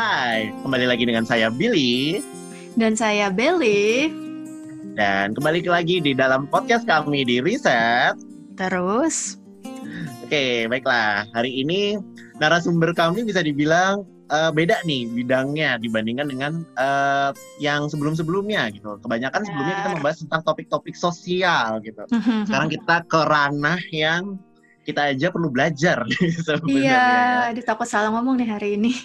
Hai, kembali lagi dengan saya Billy Dan saya Belly. dan kembali lagi di dalam podcast kami di Riset. Terus, Oke, baiklah. Hari ini narasumber kami bisa dibilang eh, beda nih bidangnya dibandingkan dengan eh, yang sebelum-sebelumnya gitu. Kebanyakan sebelumnya kita Benar. membahas tentang topik-topik sosial gitu. Sekarang kita ke ranah yang kita aja perlu belajar sebenarnya. iya, ya. di takut salah ngomong nih hari ini.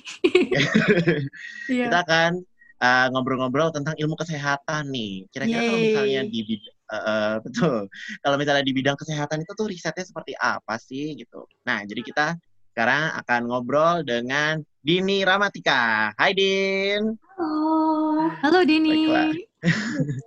Iya. kita akan uh, ngobrol-ngobrol tentang ilmu kesehatan nih. Kira-kira kalau misalnya di uh, uh, betul, kalau misalnya di bidang kesehatan itu tuh risetnya seperti apa sih gitu. Nah, jadi kita sekarang akan ngobrol dengan Dini Ramatika. Hai Din. Halo, halo Dini. Baiklah.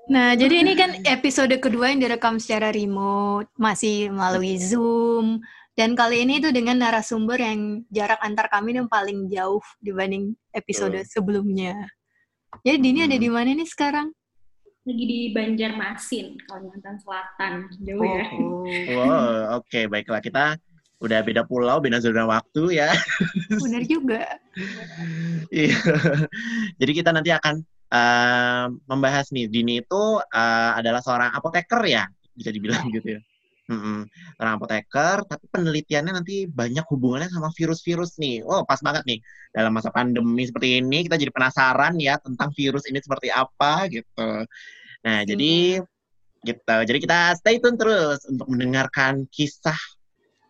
Nah, jadi ini kan episode kedua yang direkam secara remote, masih melalui Zoom. Dan kali ini tuh dengan narasumber yang jarak antar kami yang paling jauh dibanding episode sebelumnya. Jadi Dini ada Hmm. di mana nih sekarang? lagi di Banjarmasin, Kalimantan Selatan. Jauh ya. Oh. Wow, oke baiklah kita udah beda pulau, beda zona waktu ya. Benar juga. Iya. Jadi kita nanti akan eh, membahas nih Dini itu eh, adalah seorang apoteker ya, bisa dibilang gitu ya. Mm-mm. Seorang apoteker, tapi penelitiannya nanti banyak hubungannya sama virus-virus nih. Oh, pas banget nih. Dalam masa pandemi seperti ini, kita jadi penasaran ya tentang virus ini seperti apa gitu. Nah, jadi gitu. Jadi kita stay tune terus untuk mendengarkan kisah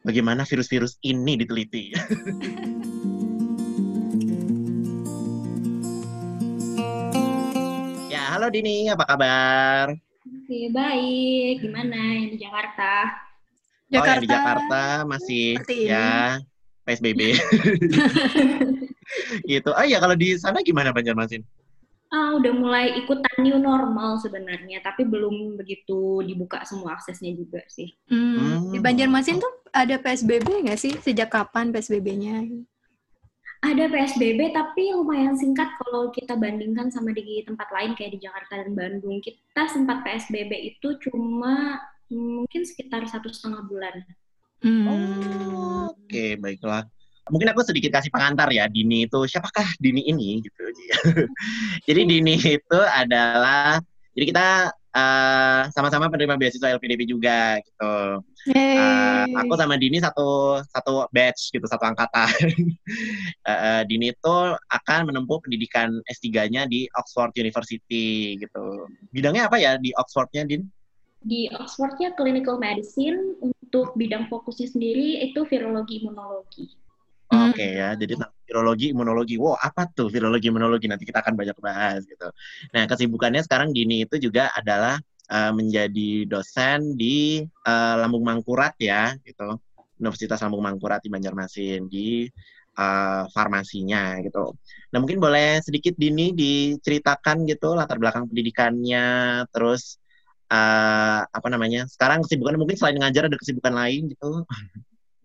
bagaimana virus-virus ini diteliti. halo Dini, apa kabar? Oke, baik. Gimana yang di Jakarta? Oh, yang di Jakarta masih Seperti ini. ya PSBB. gitu. Oh iya, kalau di sana gimana Banjarmasin? Ah, udah mulai ikutan new normal sebenarnya, tapi belum begitu dibuka semua aksesnya juga sih. Hmm, di Hmm. Banjarmasin tuh ada PSBB nggak sih? Sejak kapan PSBB-nya? Ada PSBB, tapi lumayan singkat kalau kita bandingkan sama di tempat lain kayak di Jakarta dan Bandung. Kita sempat PSBB itu cuma mm, mungkin sekitar satu setengah bulan. Hmm. Oh, Oke, baiklah. Mungkin aku sedikit kasih pengantar ya, Dini itu siapakah Dini ini gitu. jadi Dini itu adalah jadi kita eh, sama-sama penerima beasiswa LPDP juga gitu. Eh, Yeay. aku sama Dini satu satu batch gitu, satu angkatan. Eh, eh, Dini itu akan menempuh pendidikan S3-nya di Oxford University gitu. Bidangnya apa ya di Oxfordnya, Din? Di Oxfordnya clinical medicine untuk bidang fokusnya sendiri itu virologi imunologi. Hmm. Oke ya, jadi virologi, imunologi. Wow, apa tuh virologi, imunologi? Nanti kita akan banyak bahas gitu. Nah, kesibukannya sekarang Dini itu juga adalah eh, menjadi dosen di eh, Lambung Mangkurat ya, gitu. Universitas Lambung Mangkurat di Banjarmasin di eh, farmasinya gitu. Nah, mungkin boleh sedikit Dini diceritakan gitu latar belakang pendidikannya, terus eh, apa namanya? Sekarang kesibukannya mungkin selain ngajar ada kesibukan lain gitu.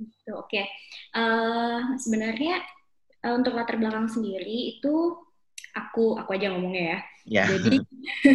Gitu, Oke, Eh, sebenarnya eh, untuk latar belakang sendiri itu aku aku aja ngomongnya ya. Ya. Jadi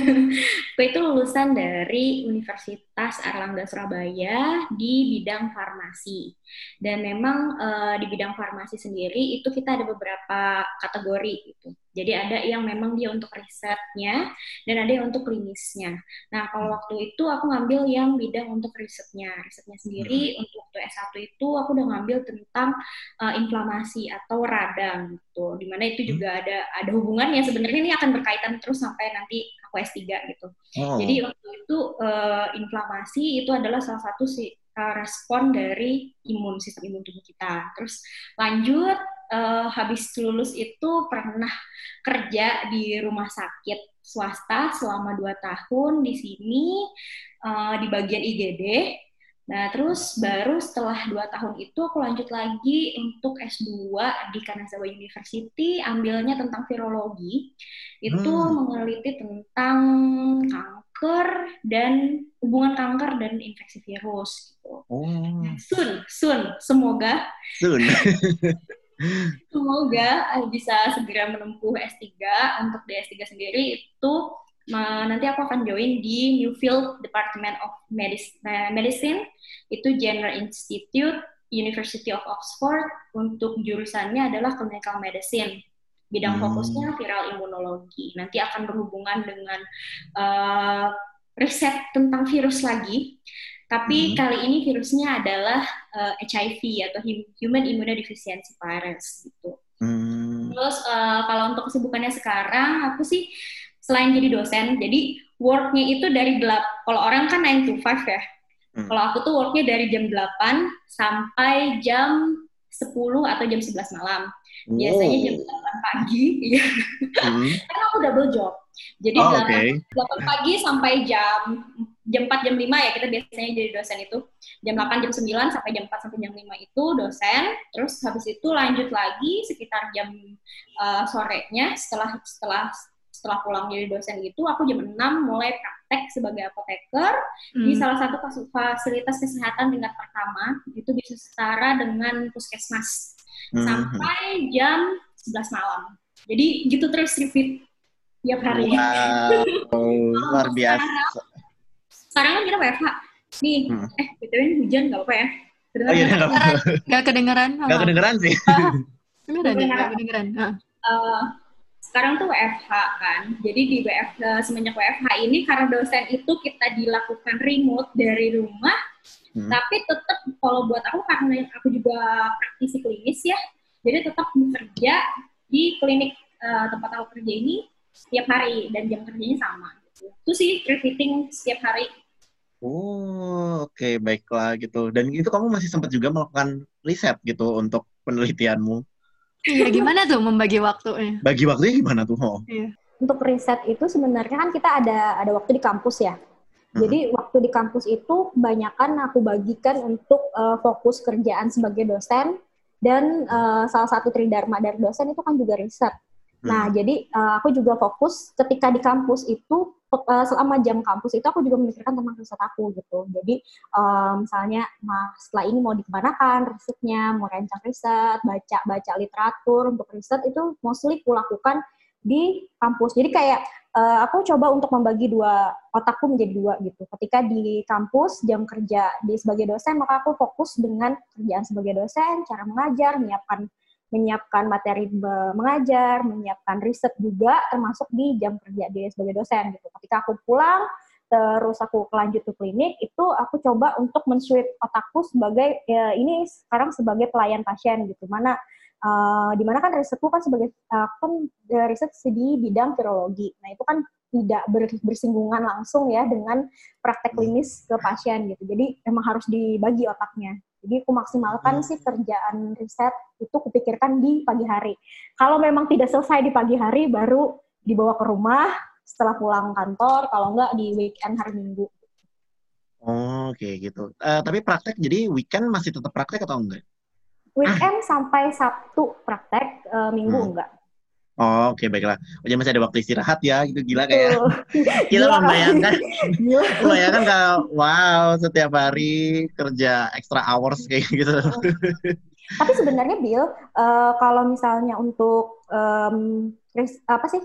aku itu lulusan dari Universitas Erlangga Surabaya di bidang farmasi. Dan memang eh, di bidang farmasi sendiri itu kita ada beberapa kategori gitu. Jadi ada yang memang dia untuk risetnya dan ada yang untuk klinisnya. Nah, kalau waktu itu aku ngambil yang bidang untuk risetnya. Risetnya sendiri untuk waktu S1 itu aku udah ngambil tentang eh, inflamasi atau radang gitu. Di mana itu juga ada ada hubungannya sebenarnya ini akan berkaitan terus sampai nanti aku S3 gitu. Oh. Jadi waktu itu eh, inflamasi itu adalah salah satu si eh, respon dari imun sistem imun tubuh kita. Terus lanjut eh, habis lulus itu pernah kerja di rumah sakit swasta selama dua tahun di sini eh, di bagian IGD. Nah, terus baru setelah dua tahun itu aku lanjut lagi untuk S2 di Kanazawa University, ambilnya tentang virologi. Itu Hmm. meneliti tentang kanker dan hubungan kanker dan infeksi virus gitu. Oh, Soon, soon, semoga soon. semoga eh, bisa segera menempuh S3 untuk di S3 sendiri itu nanti aku akan join di Newfield Department of eh, Medicine itu General Institute University of Oxford untuk jurusannya adalah clinical medicine Bidang Hmm. fokusnya viral imunologi. Nanti akan berhubungan dengan uh, riset tentang virus lagi. Tapi Hmm. kali ini virusnya adalah uh, HIV atau Hum- Human Immunodeficiency Virus gitu. Hmm. Terus uh, kalau untuk kesibukannya sekarang, aku sih selain jadi dosen, jadi worknya itu dari gelap. Kalau orang kan 9 to 5 ya. Hmm. Kalau aku tuh worknya dari jam 8 sampai jam 10 atau jam 11 malam. Biasanya jam 8 pagi, iya. Hmm. Karena aku double job. Jadi Oh, 8, oke. 8 pagi sampai jam jam 4 jam 5 ya kita biasanya jadi dosen itu. Jam 8 jam 9 sampai jam 4 sampai jam 5 itu dosen. Terus habis itu lanjut lagi sekitar jam uh, sorenya setelah setelah setelah pulang jadi dosen itu aku jam 6 mulai praktek sebagai apoteker di Hmm. salah satu fasilitas kesehatan tingkat pertama itu bisa setara dengan puskesmas Hmm. sampai jam 11 malam. Jadi gitu terus repeat tiap hari. Wow, luar biasa. Sekarang kan kita WFH. Nih, Hmm. eh BTW ini hujan nggak apa-apa ya? Kedengeran Oh iya, nggak? apa-apa. Gak kedengeran? Nggak apa? kedengeran sih. Kedengeran. Gak kedengeran. Ah. Sekarang tuh WFH kan. Jadi di WFH semenjak WFH ini karena dosen itu kita dilakukan remote dari rumah, Hmm. tapi tetap kalau buat aku karena aku juga praktisi klinis ya, jadi tetap bekerja di klinik eh, tempat aku kerja ini setiap hari dan jam kerjanya sama. Gitu. Itu sih repeating setiap hari. Oh, oke, baiklah gitu. Dan itu kamu masih sempat juga melakukan riset gitu untuk penelitianmu. Iya, gimana tuh membagi waktunya? Bagi waktunya gimana tuh? Oh. Untuk riset itu sebenarnya kan kita ada ada waktu di kampus ya. Hmm. Jadi waktu di kampus itu kebanyakan aku bagikan untuk eh, fokus kerjaan sebagai dosen dan eh, salah satu tridharma dari dosen itu kan juga riset. Nah, Hmm. jadi eh, aku juga fokus ketika di kampus itu selama jam kampus itu aku juga memikirkan tentang riset aku gitu. Jadi eh, misalnya nah, setelah ini mau dikemanakan risetnya, mau rancang riset, baca baca literatur untuk riset itu mostly aku lakukan di kampus. Jadi kayak eh, aku coba untuk membagi dua otakku menjadi dua gitu. Ketika di kampus jam kerja di sebagai dosen maka aku fokus dengan kerjaan sebagai dosen, cara mengajar, menyiapkan menyiapkan materi mengajar, menyiapkan riset juga termasuk di jam kerja dia sebagai dosen gitu. Ketika aku pulang terus aku lanjut ke klinik itu aku coba untuk men-switch otakku sebagai ya, ini sekarang sebagai pelayan pasien gitu. Mana eh, di mana kan risetku kan sebagai eh, kan eh, riset di bidang virologi. Nah, itu kan tidak ber- bersinggungan langsung ya dengan praktek klinis ke pasien gitu. Jadi emang harus dibagi otaknya. Jadi aku maksimalkan Hmm. sih kerjaan riset itu kupikirkan di pagi hari. Kalau memang tidak selesai di pagi hari baru dibawa ke rumah setelah pulang kantor, kalau enggak di weekend hari Minggu. Oh, oke gitu. Eh, tapi praktek jadi weekend masih tetap praktek atau enggak? Weekend sampai Sabtu praktek, eh, Minggu Hmm. enggak. Oh, oke baiklah. Oh, masih ada waktu istirahat ya, gitu gila kayak. Kita Gila. membayangkan, Gila. membayangkan kalau wow setiap hari kerja extra hours kayak gitu. Tapi sebenarnya Bill, eh, kalau misalnya untuk ris- apa sih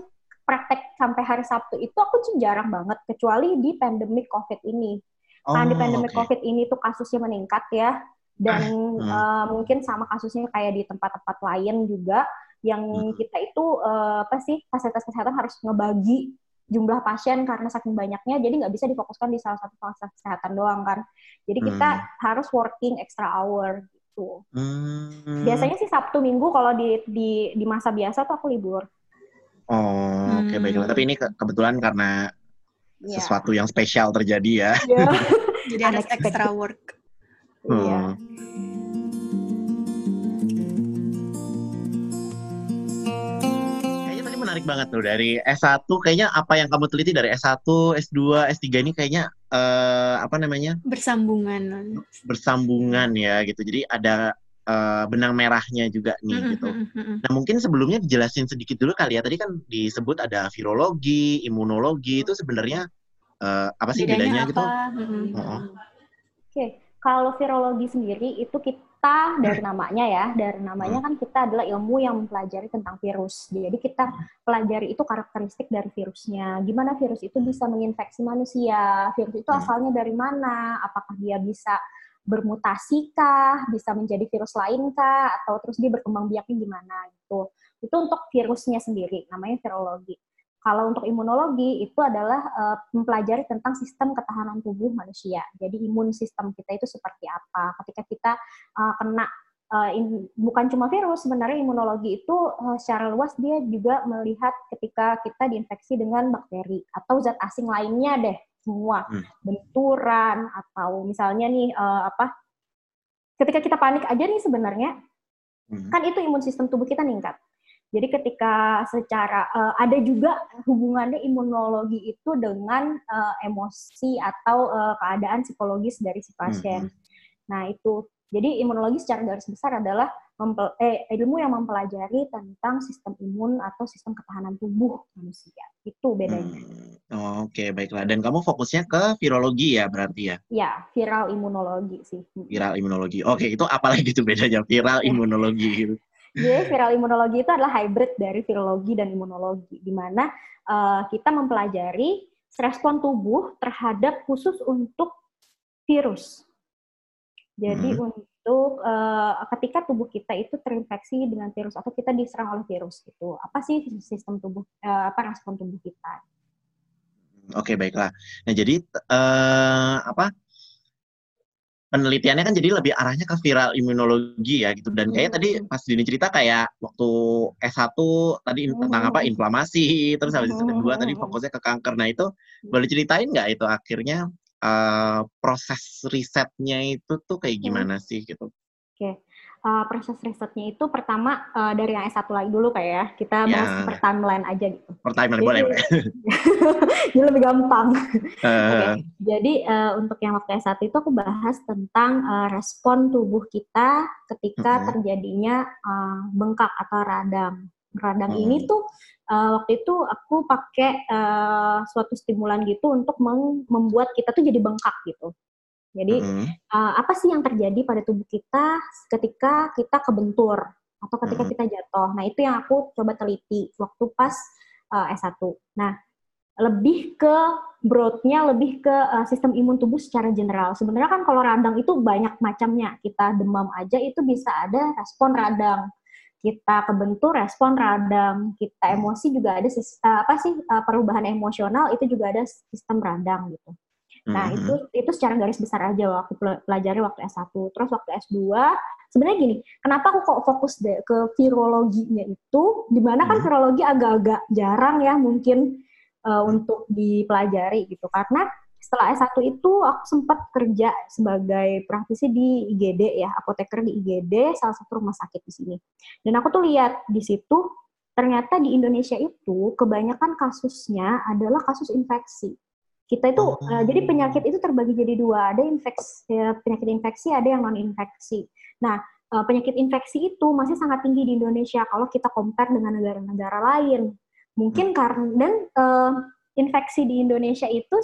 praktek sampai hari Sabtu itu aku tuh jarang banget, kecuali di pandemic COVID ini. Karena di Oh, pandemic oke. COVID ini tuh kasusnya meningkat ya, dan Hmm. eh, mungkin sama kasusnya kayak di tempat-tempat lain juga, yang Hmm. kita itu eh, apa sih fasilitas kesehatan harus ngebagi jumlah pasien karena saking banyaknya, jadi nggak bisa difokuskan di salah satu fasilitas kesehatan doang kan. Jadi kita Hmm. harus working extra hour gitu. Hmm. Biasanya sih Sabtu Minggu kalau di di di masa biasa tuh aku libur. Oh, oke Hmm. baiklah. Tapi ini ke- kebetulan karena Iya. sesuatu yang spesial terjadi ya. Iya. Jadi ada extra work. Iya. Hmm. Menarik banget tuh dari S1 kayaknya apa yang kamu teliti dari S1, S2, S3 ini kayaknya eh, apa namanya? Bersambungan. bersambungan ya gitu. Jadi ada eh, benang merahnya juga nih Mm-mm, gitu. Nah mungkin sebelumnya dijelasin sedikit dulu kali ya. Tadi kan disebut ada virologi, imunologi itu sebenarnya eh, apa sih bedanya, Bedanya gitu? apa? Mm-mm. Oh. Oke, kalau virologi sendiri itu kita dari namanya ya, dari namanya kan kita adalah ilmu yang mempelajari tentang virus. Jadi kita pelajari itu karakteristik dari virusnya. Gimana virus itu bisa menginfeksi manusia? Virus itu Hmm. asalnya dari mana? Apakah dia bisa bermutasi kah? Bisa menjadi virus lain kah? Atau terus dia berkembang biaknya gimana gitu. Itu untuk virusnya sendiri, namanya virologi. Kalau untuk imunologi itu adalah uh, mempelajari tentang sistem ketahanan tubuh manusia. Jadi imun sistem kita itu seperti apa. Ketika kita uh, kena uh, in, bukan cuma virus, sebenarnya imunologi itu uh, secara luas dia juga melihat ketika kita diinfeksi dengan bakteri atau zat asing lainnya deh semua hmm. benturan atau misalnya nih uh, apa ketika kita panik aja nih sebenarnya hmm. kan itu imun sistem tubuh kita meningkat jadi ketika secara uh, ada juga hubungannya imunologi itu dengan uh, emosi atau uh, keadaan psikologis dari si pasien. Hmm. Nah itu jadi imunologi secara garis besar adalah mempel, eh, ilmu yang mempelajari tentang sistem imun atau sistem ketahanan tubuh manusia. Itu bedanya. Hmm. Oh, Oke, okay, baiklah. Dan kamu fokusnya ke virologi ya berarti ya? Ya, viral imunologi sih. Viral imunologi. Oke, okay, itu apa lagi tuh bedanya viral iya. imunologi gitu? Jadi viral imunologi itu adalah hybrid dari virologi dan imunologi, di mana uh, kita mempelajari respon tubuh terhadap khusus untuk virus. Jadi hmm. untuk uh, ketika tubuh kita itu terinfeksi dengan virus atau kita diserang oleh virus itu, apa sih sistem tubuh uh, apa respon tubuh kita? Oke okay, baiklah. Nah jadi uh, apa penelitiannya kan jadi lebih arahnya ke viral imunologi ya gitu. Dan kayak hmm. tadi pas Dini cerita kayak waktu S1 tadi hmm. tentang apa inflamasi terus habis itu kedua tadi fokusnya ke kanker. Nah itu boleh ceritain nggak itu akhirnya uh, proses risetnya itu tuh kayak gimana sih gitu? Oke, okay uh, proses risetnya itu pertama uh, dari yang S1 lagi dulu kayak ya. Kita ya. bahas per timeline aja gitu. Per timeline boleh. Jadi lebih gampang. Uh. Okay. Jadi uh, untuk yang waktu S1 itu aku bahas tentang uh, respon tubuh kita ketika uh -huh. terjadinya uh, bengkak atau radang. Radang -huh. ini tuh uh, waktu itu aku pakai uh, suatu stimulan gitu untuk membuat kita tuh jadi bengkak gitu. Jadi mm-hmm. uh, apa sih yang terjadi pada tubuh kita ketika kita kebentur atau ketika mm-hmm. kita jatuh? Nah itu yang aku coba teliti waktu pas uh, S1. Nah lebih ke broadnya, lebih ke uh, sistem imun tubuh secara general. Sebenarnya kan kalau radang itu banyak macamnya. Kita demam aja itu bisa ada respon radang. Kita kebentur respon radang. Kita emosi juga ada apa sih perubahan emosional itu juga ada sistem radang gitu. Nah, mm-hmm. itu itu secara garis besar aja waktu pelajari waktu S1. Terus waktu S2 sebenarnya gini, kenapa aku kok fokus deh ke virologinya itu di mana kan mm-hmm. virologi agak-agak jarang ya mungkin uh, untuk dipelajari gitu. Karena setelah S1 itu aku sempat kerja sebagai praktisi di IGD ya, apoteker di IGD, salah satu rumah sakit di sini. Dan aku tuh lihat di situ ternyata di Indonesia itu kebanyakan kasusnya adalah kasus infeksi. Kita itu uh, jadi penyakit itu terbagi jadi dua, ada infeksi ya, penyakit infeksi, ada yang non infeksi. Nah, uh, penyakit infeksi itu masih sangat tinggi di Indonesia kalau kita compare dengan negara-negara lain. Mungkin hmm. karena dan uh, infeksi di Indonesia itu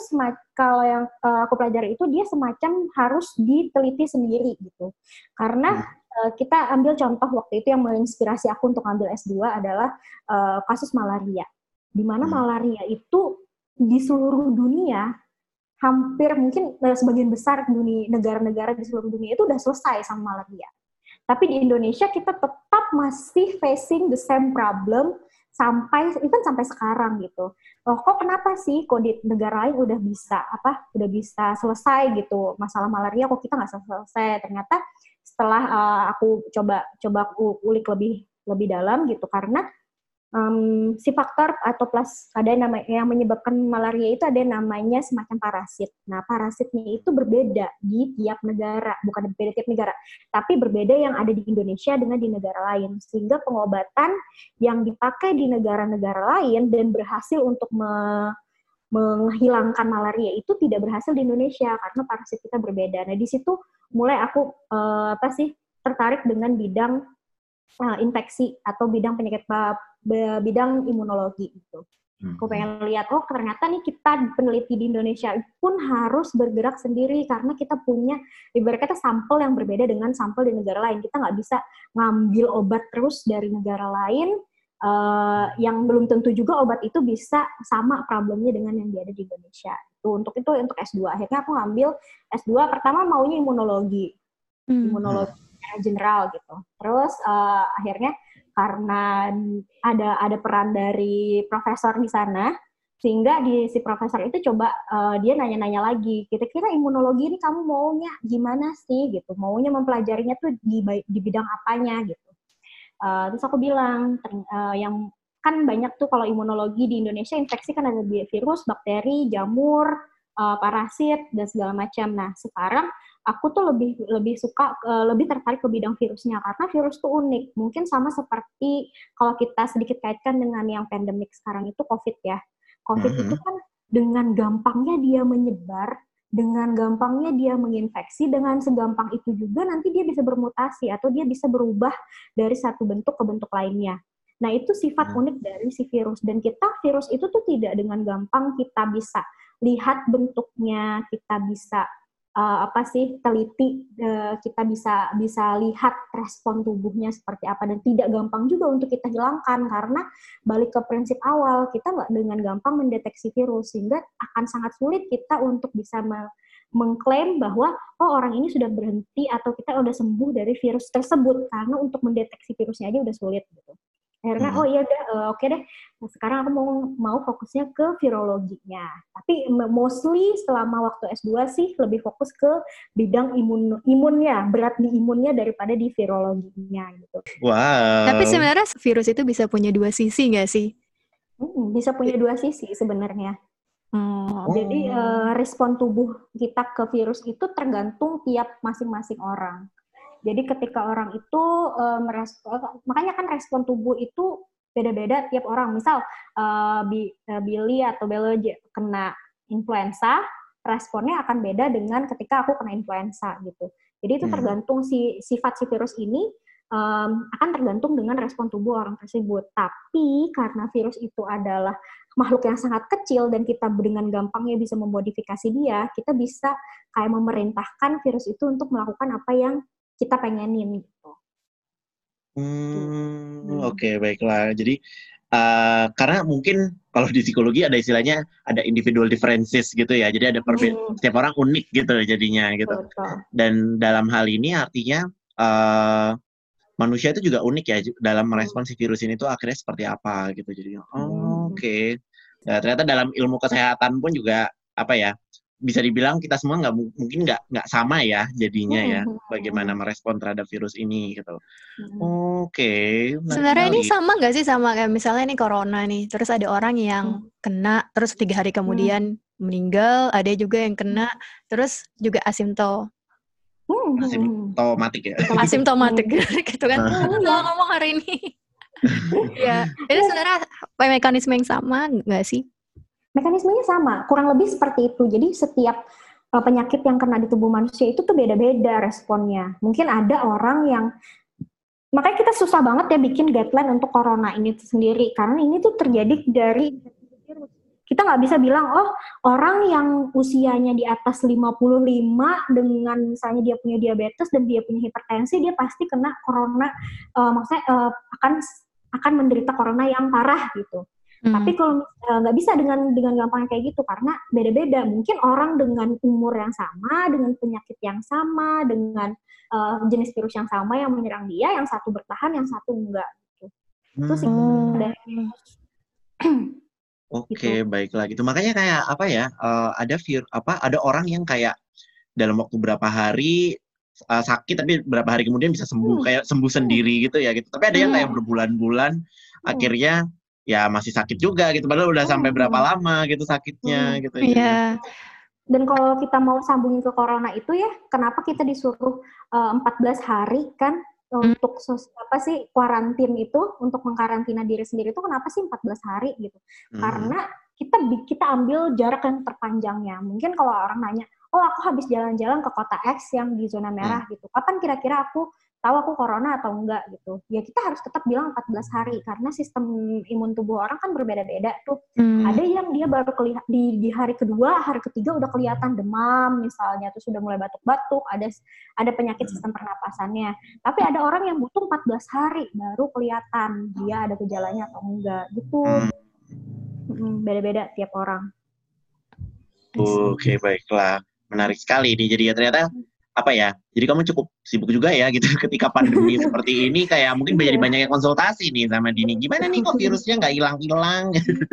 kalau yang uh, aku pelajari itu dia semacam harus diteliti sendiri gitu. Karena hmm. kita ambil contoh waktu itu yang menginspirasi aku untuk ambil S2 adalah uh, kasus malaria. Di mana hmm. malaria itu di seluruh dunia hampir mungkin uh, sebagian besar dunia negara-negara di seluruh dunia itu udah selesai sama malaria. Tapi di Indonesia kita tetap masih facing the same problem sampai even sampai sekarang gitu. Oh, kok kenapa sih kok di negara lain udah bisa apa udah bisa selesai gitu masalah malaria kok kita nggak selesai? Ternyata setelah uh, aku coba coba ulik lebih lebih dalam gitu karena um, si faktor atau plus ada yang nama yang menyebabkan malaria itu ada namanya semacam parasit. Nah, parasitnya itu berbeda di tiap negara, bukan berbeda tiap negara, tapi berbeda yang ada di Indonesia dengan di negara lain. Sehingga pengobatan yang dipakai di negara-negara lain dan berhasil untuk me menghilangkan malaria itu tidak berhasil di Indonesia karena parasit kita berbeda. Nah, di situ mulai aku uh, apa sih tertarik dengan bidang uh, infeksi atau bidang penyakit bidang imunologi gitu. Hmm. Aku pengen lihat, oh ternyata nih kita peneliti di Indonesia pun harus bergerak sendiri karena kita punya, ibarat kata sampel yang berbeda dengan sampel di negara lain. Kita nggak bisa ngambil obat terus dari negara lain uh, yang belum tentu juga obat itu bisa sama problemnya dengan yang ada di Indonesia. Itu untuk itu untuk S2. Akhirnya aku ngambil S2 pertama maunya imunologi. Hmm. Imunologi general gitu. Terus uh, akhirnya karena ada ada peran dari profesor di sana sehingga di si profesor itu coba uh, dia nanya-nanya lagi kira-kira imunologi ini kamu maunya gimana sih? Gitu. Maunya mempelajarinya tuh di di bidang apanya? Gitu. Uh, terus aku bilang uh, yang kan banyak tuh kalau imunologi di Indonesia infeksi kan ada virus bakteri jamur uh, parasit dan segala macam. Nah sekarang aku tuh lebih lebih suka uh, lebih tertarik ke bidang virusnya karena virus tuh unik mungkin sama seperti kalau kita sedikit kaitkan dengan yang pandemik sekarang itu covid ya COVID itu kan dengan gampangnya dia menyebar, dengan gampangnya dia menginfeksi, dengan segampang itu juga nanti dia bisa bermutasi atau dia bisa berubah dari satu bentuk ke bentuk lainnya. Nah, itu sifat unik dari si virus. Dan kita, virus itu tuh tidak dengan gampang kita bisa lihat bentuknya, kita bisa uh, apa sih teliti uh, kita bisa bisa lihat respon tubuhnya seperti apa. Dan tidak gampang juga untuk kita hilangkan karena balik ke prinsip awal kita nggak dengan gampang mendeteksi virus sehingga akan sangat sulit kita untuk bisa me mengklaim bahwa oh orang ini sudah berhenti atau kita sudah sembuh dari virus tersebut. Karena untuk mendeteksi virusnya aja udah sulit gitu akhirnya hmm. oh iya udah uh, oke okay deh nah, sekarang aku mau mau fokusnya ke virologinya tapi mostly selama waktu S2 sih lebih fokus ke bidang imun imunnya berat di imunnya daripada di virologinya gitu wow tapi sebenarnya virus itu bisa punya dua sisi nggak sih hmm, bisa punya dua sisi sebenarnya Hmm, oh. Jadi uh, respon tubuh kita ke virus itu tergantung tiap masing-masing orang. Jadi ketika orang itu uh, merespon, makanya kan respon tubuh itu beda-beda tiap orang. Misal uh, Billy atau Belo kena influenza, responnya akan beda dengan ketika aku kena influenza gitu. Jadi itu hmm. tergantung si sifat si virus ini um, akan tergantung dengan respon tubuh orang tersebut. Tapi karena virus itu adalah makhluk yang sangat kecil dan kita dengan gampangnya bisa memodifikasi dia, kita bisa kayak memerintahkan virus itu untuk melakukan apa yang kita pengenin gitu. Hmm, hmm. oke okay, baiklah. Jadi uh, karena mungkin kalau di psikologi ada istilahnya ada individual differences gitu ya. Jadi ada perbedaan hmm. setiap orang unik gitu jadinya gitu. Betul. Dan dalam hal ini artinya uh, manusia itu juga unik ya dalam hmm. merespon si virus ini tuh akhirnya seperti apa gitu. Jadi oh, oke. Okay. Ya, ternyata dalam ilmu kesehatan pun juga apa ya bisa dibilang kita semua nggak mungkin nggak nggak sama ya jadinya ya bagaimana merespon terhadap virus ini gitu. Oke. Okay. Sebenarnya ini sama nggak sih sama kayak misalnya ini corona nih, terus ada orang yang kena, terus tiga hari kemudian meninggal, ada juga yang kena, terus juga asimpto. Asimptomatik ya. Asimptomatik gitu kan. Nggak ngomong hari ini. ya, itu sebenarnya mekanisme yang sama nggak sih? Mekanismenya sama, kurang lebih seperti itu. Jadi setiap uh, penyakit yang kena di tubuh manusia itu tuh beda-beda responnya. Mungkin ada orang yang makanya kita susah banget ya bikin guideline untuk corona ini sendiri karena ini tuh terjadi dari kita nggak bisa bilang oh orang yang usianya di atas 55 dengan misalnya dia punya diabetes dan dia punya hipertensi dia pasti kena corona uh, maksudnya uh, akan akan menderita corona yang parah gitu. Hmm. Tapi kalau nggak uh, bisa dengan dengan gampang kayak gitu karena beda-beda. Mungkin orang dengan umur yang sama, dengan penyakit yang sama, dengan uh, jenis virus yang sama yang menyerang dia, yang satu bertahan, yang satu enggak. Gitu. Hmm. Itu sih hmm. Oke, okay, gitu. baiklah gitu. Makanya kayak apa ya? Uh, ada vir apa? Ada orang yang kayak dalam waktu berapa hari uh, sakit tapi berapa hari kemudian bisa sembuh hmm. kayak sembuh sendiri gitu ya gitu. Tapi ada yang kayak hmm. berbulan-bulan hmm. akhirnya ya masih sakit juga gitu padahal udah sampai berapa lama gitu sakitnya hmm. gitu ya. Iya. Dan kalau kita mau sambungin ke corona itu ya, kenapa kita disuruh uh, eh, 14 hari kan hmm. untuk sos, apa sih kuarantin itu untuk mengkarantina diri sendiri itu kenapa sih 14 hari gitu? Hmm. Karena kita kita ambil jarak yang terpanjangnya. Mungkin kalau orang nanya, "Oh, aku habis jalan-jalan ke kota X yang di zona merah hmm. gitu. Kapan kira-kira aku tahu aku corona atau enggak gitu. Ya kita harus tetap bilang 14 hari karena sistem imun tubuh orang kan berbeda-beda tuh. Hmm. Ada yang dia baru kelihatan di, di hari kedua, hari ketiga udah kelihatan demam misalnya, terus sudah mulai batuk-batuk, ada ada penyakit hmm. sistem pernapasannya. Tapi ada orang yang butuh 14 hari baru kelihatan dia ada gejalanya atau enggak gitu. Hmm. Beda-beda tiap orang. Oke, okay, baiklah. Menarik sekali nih. Jadi ya ternyata apa ya jadi kamu cukup sibuk juga ya gitu ketika pandemi seperti ini kayak mungkin Iya. jadi banyak yang konsultasi nih sama Dini gimana nih kok virusnya nggak hilang-hilang gitu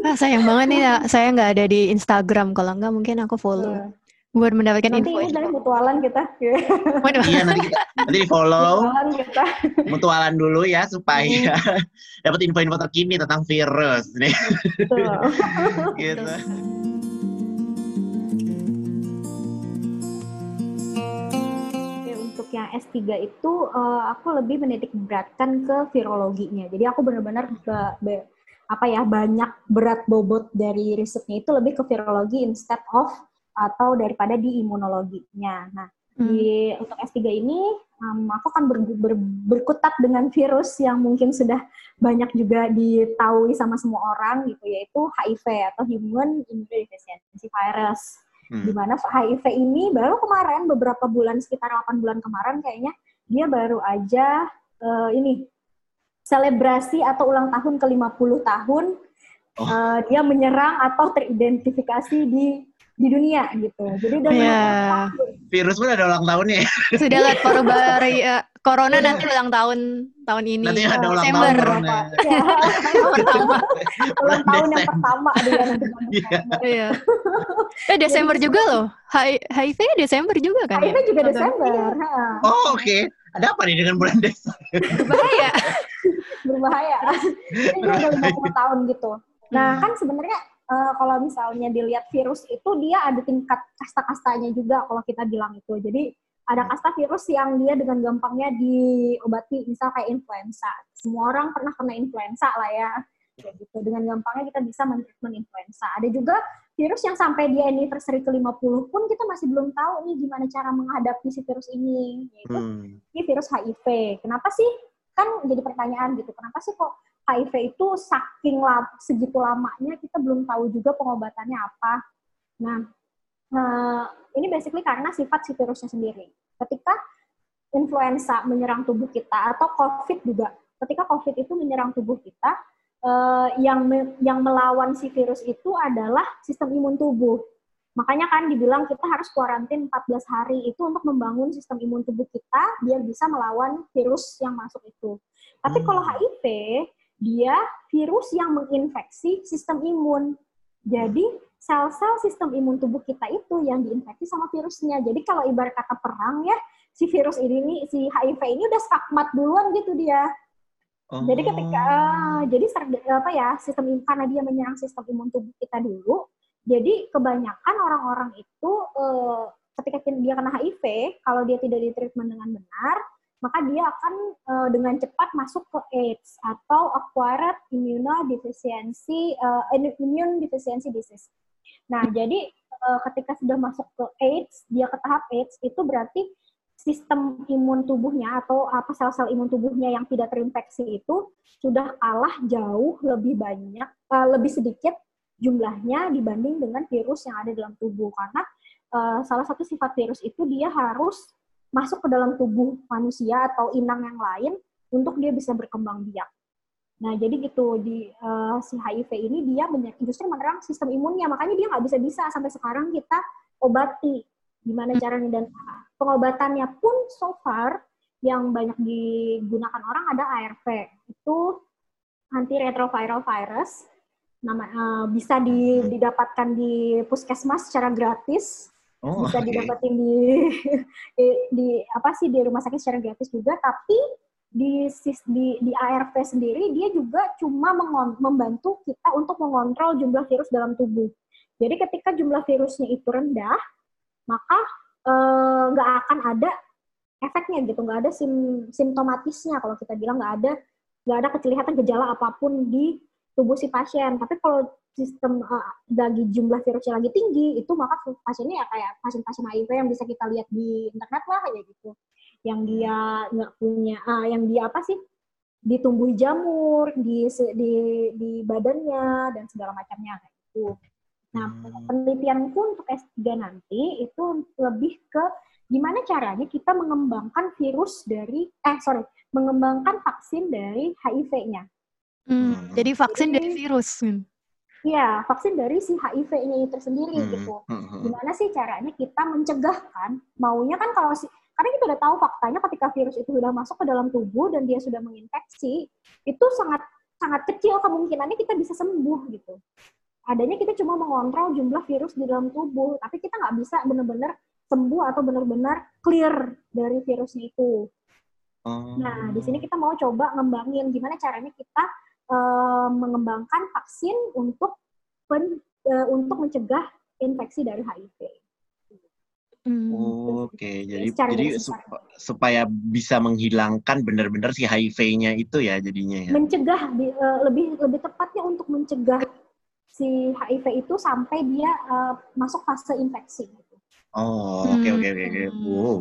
Ah, sayang banget nih ya, saya nggak ada di Instagram. Kalau nggak mungkin aku follow Nah, buat mendapatkan Nanti info. ini dari mutualan kita. Waduh. iya nanti kita nanti di follow Mutualan kita. mutualan dulu ya supaya Hmm. dapat info-info terkini tentang virus nih Betul. gitu yang S3 itu eh, aku lebih menitik beratkan ke virologinya. Jadi aku benar-benar apa ya banyak berat bobot dari risetnya itu lebih ke virologi instead of atau daripada di imunologinya. Nah, Hmm. di untuk S3 ini em, aku akan ber- ber- berkutat dengan virus yang mungkin sudah banyak juga ditahui sama semua orang gitu yaitu HIV atau Human Immunodeficiency Virus Hmm. di mana HIV ini baru kemarin beberapa bulan sekitar 8 bulan kemarin kayaknya dia baru aja eh, ini selebrasi atau ulang tahun ke 50 tahun Oh. eh, dia menyerang atau teridentifikasi di di dunia gitu. Jadi udah Iya. 50 tahun. virus pun ada ulang tahunnya ya Sudah lihat Februari eh, Corona nanti ulang tahun tahun ini. nanti ada ulang Desember. tahun corona Ya, pertama. ulang tahun yang pertama dia nanti Iya. Iya. Eh Desember juga loh. Hi- HIV Desember juga kan HIV ya? juga Atau- Desember. oh oke ada apa nih dengan bulan Desember Bahaya. berbahaya. Ini udah 50 tahun gitu. Nah, kan sebenarnya eh, kalau misalnya dilihat virus itu dia ada tingkat kasta-kastanya juga kalau kita bilang itu. Jadi ada kasta virus yang dia dengan gampangnya diobati, misal kayak influenza. Semua orang pernah kena influenza lah ya. Kayak gitu. Dengan gampangnya kita bisa men-treatment influenza. Ada juga virus yang sampai di anniversary ke-50 pun kita masih belum tahu nih gimana cara menghadapi si virus ini. Yaitu Hmm. ini virus HIV. Kenapa sih? Kan jadi pertanyaan gitu. Kenapa sih kok HIV itu saking segitu lamanya kita belum tahu juga pengobatannya apa. Nah, eh, ini basically karena sifat si virusnya sendiri. Ketika influenza menyerang tubuh kita atau COVID juga, ketika COVID itu menyerang tubuh kita, eh, yang me- yang melawan si virus itu adalah sistem imun tubuh. Makanya kan dibilang kita harus kuarantin 14 hari itu untuk membangun sistem imun tubuh kita biar bisa melawan virus yang masuk itu. Tapi Hmm. kalau HIV, dia virus yang menginfeksi sistem imun. Jadi sel-sel sistem imun tubuh kita itu yang diinfeksi sama virusnya. Jadi kalau ibarat kata perang ya, si virus ini nih, si HIV ini udah skakmat duluan gitu dia. Jadi ketika Oh. ah, jadi apa ya sistem im- karena dia menyerang sistem imun tubuh kita dulu, jadi kebanyakan orang-orang itu eh, ketika dia kena HIV, kalau dia tidak ditreatment dengan benar, maka dia akan eh, dengan cepat masuk ke AIDS atau acquired immunodeficiency eh, immune deficiency disease. Nah, jadi eh, ketika sudah masuk ke AIDS, dia ke tahap AIDS itu berarti sistem imun tubuhnya atau apa sel-sel imun tubuhnya yang tidak terinfeksi itu sudah kalah jauh lebih banyak, eh, lebih sedikit jumlahnya dibanding dengan virus yang ada dalam tubuh karena eh, salah satu sifat virus itu dia harus masuk ke dalam tubuh manusia atau inang yang lain untuk dia bisa berkembang biak. Nah, jadi gitu di eh, si HIV ini dia justru menyerang sistem imunnya, makanya dia nggak bisa-bisa. Sampai sekarang kita obati gimana caranya. Dan pengobatannya pun so far yang banyak digunakan orang ada ARV itu antiretroviral virus. Nama eh, bisa di- didapatkan di puskesmas secara gratis Oh, bisa didapetin di, di di apa sih di rumah sakit secara gratis juga tapi di di di ARV sendiri dia juga cuma mengon- membantu kita untuk mengontrol jumlah virus dalam tubuh. Jadi ketika jumlah virusnya itu rendah, maka eh, nggak akan ada efeknya gitu, nggak ada sim, simptomatisnya kalau kita bilang nggak ada nggak ada kelihatan gejala apa pun di tubuh si pasien. Tapi kalau sistem eh, lagi jumlah virusnya lagi tinggi, itu maka pasiennya ya kayak pasien-pasien HIV yang bisa kita lihat di internet lah kayak gitu. Yang dia nggak punya, ah, yang dia apa sih? ditumbuhi jamur di se- di di badannya dan segala macamnya kayak gitu. Nah, Hmm. penelitianku untuk S3 nanti itu lebih ke gimana caranya kita mengembangkan virus dari eh sorry, mengembangkan vaksin dari HIV-nya. Hmm, Hmm. jadi vaksin dari virus. Iya, vaksin dari si HIV-nya itu sendiri Hmm, gitu. hmm, hmm. Gimana sih caranya kita mencegah kan? Maunya kan kalau si karena kita udah tahu faktanya ketika virus itu sudah masuk ke dalam tubuh dan dia sudah menginfeksi, itu sangat sangat kecil kemungkinannya kita bisa sembuh gitu. Adanya kita cuma mengontrol jumlah virus di dalam tubuh, tapi kita nggak bisa benar-benar sembuh atau benar-benar clear dari virusnya itu. Oh. Nah, di sini kita mau coba ngembangin gimana caranya kita eh, mengembangkan vaksin untuk pen- eh, untuk mencegah infeksi dari HIV. Hmm. Oke, jadi Secara jadi sup- supaya bisa menghilangkan benar-benar si HIV-nya itu ya jadinya ya. Mencegah di- eh, lebih lebih tepatnya untuk mencegah si HIV itu sampai dia eh, masuk fase infeksi. Oh, oke oke oke oke. Hmm. Wow.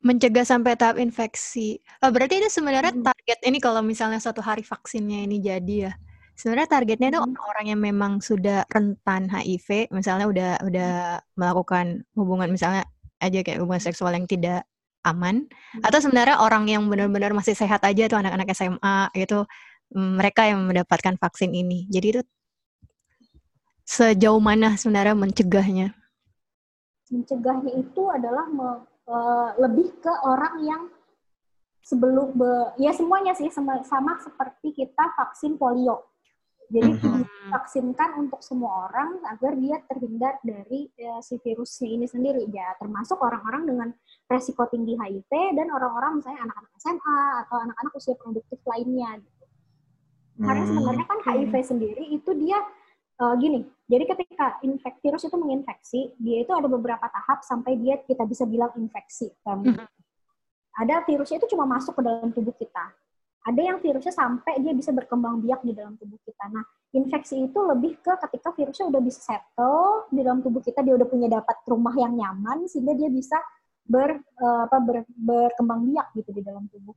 Mencegah sampai tahap infeksi. Oh, berarti itu sebenarnya Hmm. target ini kalau misalnya suatu hari vaksinnya ini jadi ya. Sebenarnya targetnya itu Hmm. orang-orang yang memang sudah rentan HIV, misalnya udah udah melakukan hubungan misalnya aja kayak hubungan seksual yang tidak aman, atau sebenarnya orang yang benar-benar masih sehat aja tuh anak-anak SMA gitu, mm, mereka yang mendapatkan vaksin ini. Jadi itu sejauh mana sebenarnya mencegahnya? Mencegahnya itu adalah me- eh, lebih ke orang yang sebelum be- ya semuanya sih sama, sama seperti kita vaksin polio. Jadi Mhm. divaksinkan untuk semua orang agar dia terhindar dari eh, si virusnya ini sendiri ya termasuk orang-orang dengan resiko tinggi HIV dan orang-orang misalnya anak-anak SMA atau anak-anak usia produktif lainnya gitu. Karena Hmm. sebenarnya kan HIV sendiri itu dia eh, gini, jadi ketika infek virus itu menginfeksi, dia itu ada beberapa tahap sampai dia kita bisa bilang infeksi. Tem- Mhm. Ada virusnya itu cuma masuk ke dalam tubuh kita. Ada yang virusnya sampai dia bisa berkembang biak di dalam tubuh kita. Nah, infeksi itu lebih ke ketika virusnya udah bisa settle di dalam tubuh kita, dia udah punya dapat rumah yang nyaman sehingga dia bisa ber, eh, apa, ber- berkembang biak gitu di dalam tubuh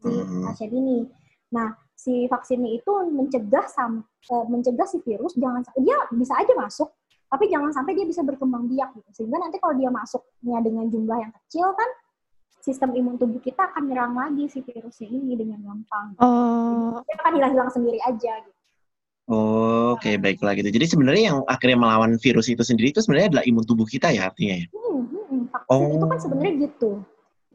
si Hmm. pasien ini. Nah, si vaksinnya itu mencegah sam, eh, mencegah si virus jangan dia bisa aja masuk, tapi jangan sampai dia bisa berkembang biak gitu. Sehingga nanti kalau dia masuknya dengan jumlah yang kecil kan sistem imun tubuh kita akan nyerang lagi si virusnya ini dengan gampang. Oh, Dia akan hilang-hilang sendiri aja gitu. Oke, baiklah gitu. Jadi sebenarnya yang akhirnya melawan virus itu sendiri itu sebenarnya adalah imun tubuh kita ya artinya ya. Hmm, hmm, hmm. Vaksin itu kan Oh. sebenarnya gitu.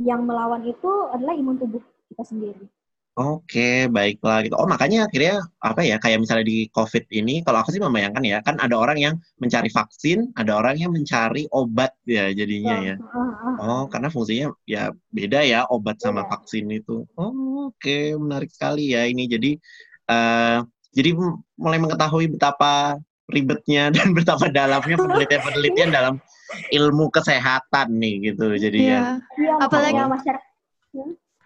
Yang melawan itu adalah imun tubuh kita sendiri. Oke, baiklah gitu. Oh, makanya akhirnya apa ya kayak misalnya di COVID ini kalau aku sih membayangkan ya, kan ada orang yang mencari vaksin, ada orang yang mencari obat ya jadinya ya. Oh, karena fungsinya ya beda ya obat sama Beda. vaksin itu. Oh, oke, menarik sekali ya ini. Jadi eh jadi mulai mengetahui betapa ribetnya dan betapa dalamnya penelitian-penelitian dalam ilmu kesehatan nih gitu. Jadi ya. iya. Iya, Apalagi- makanya masyarakat.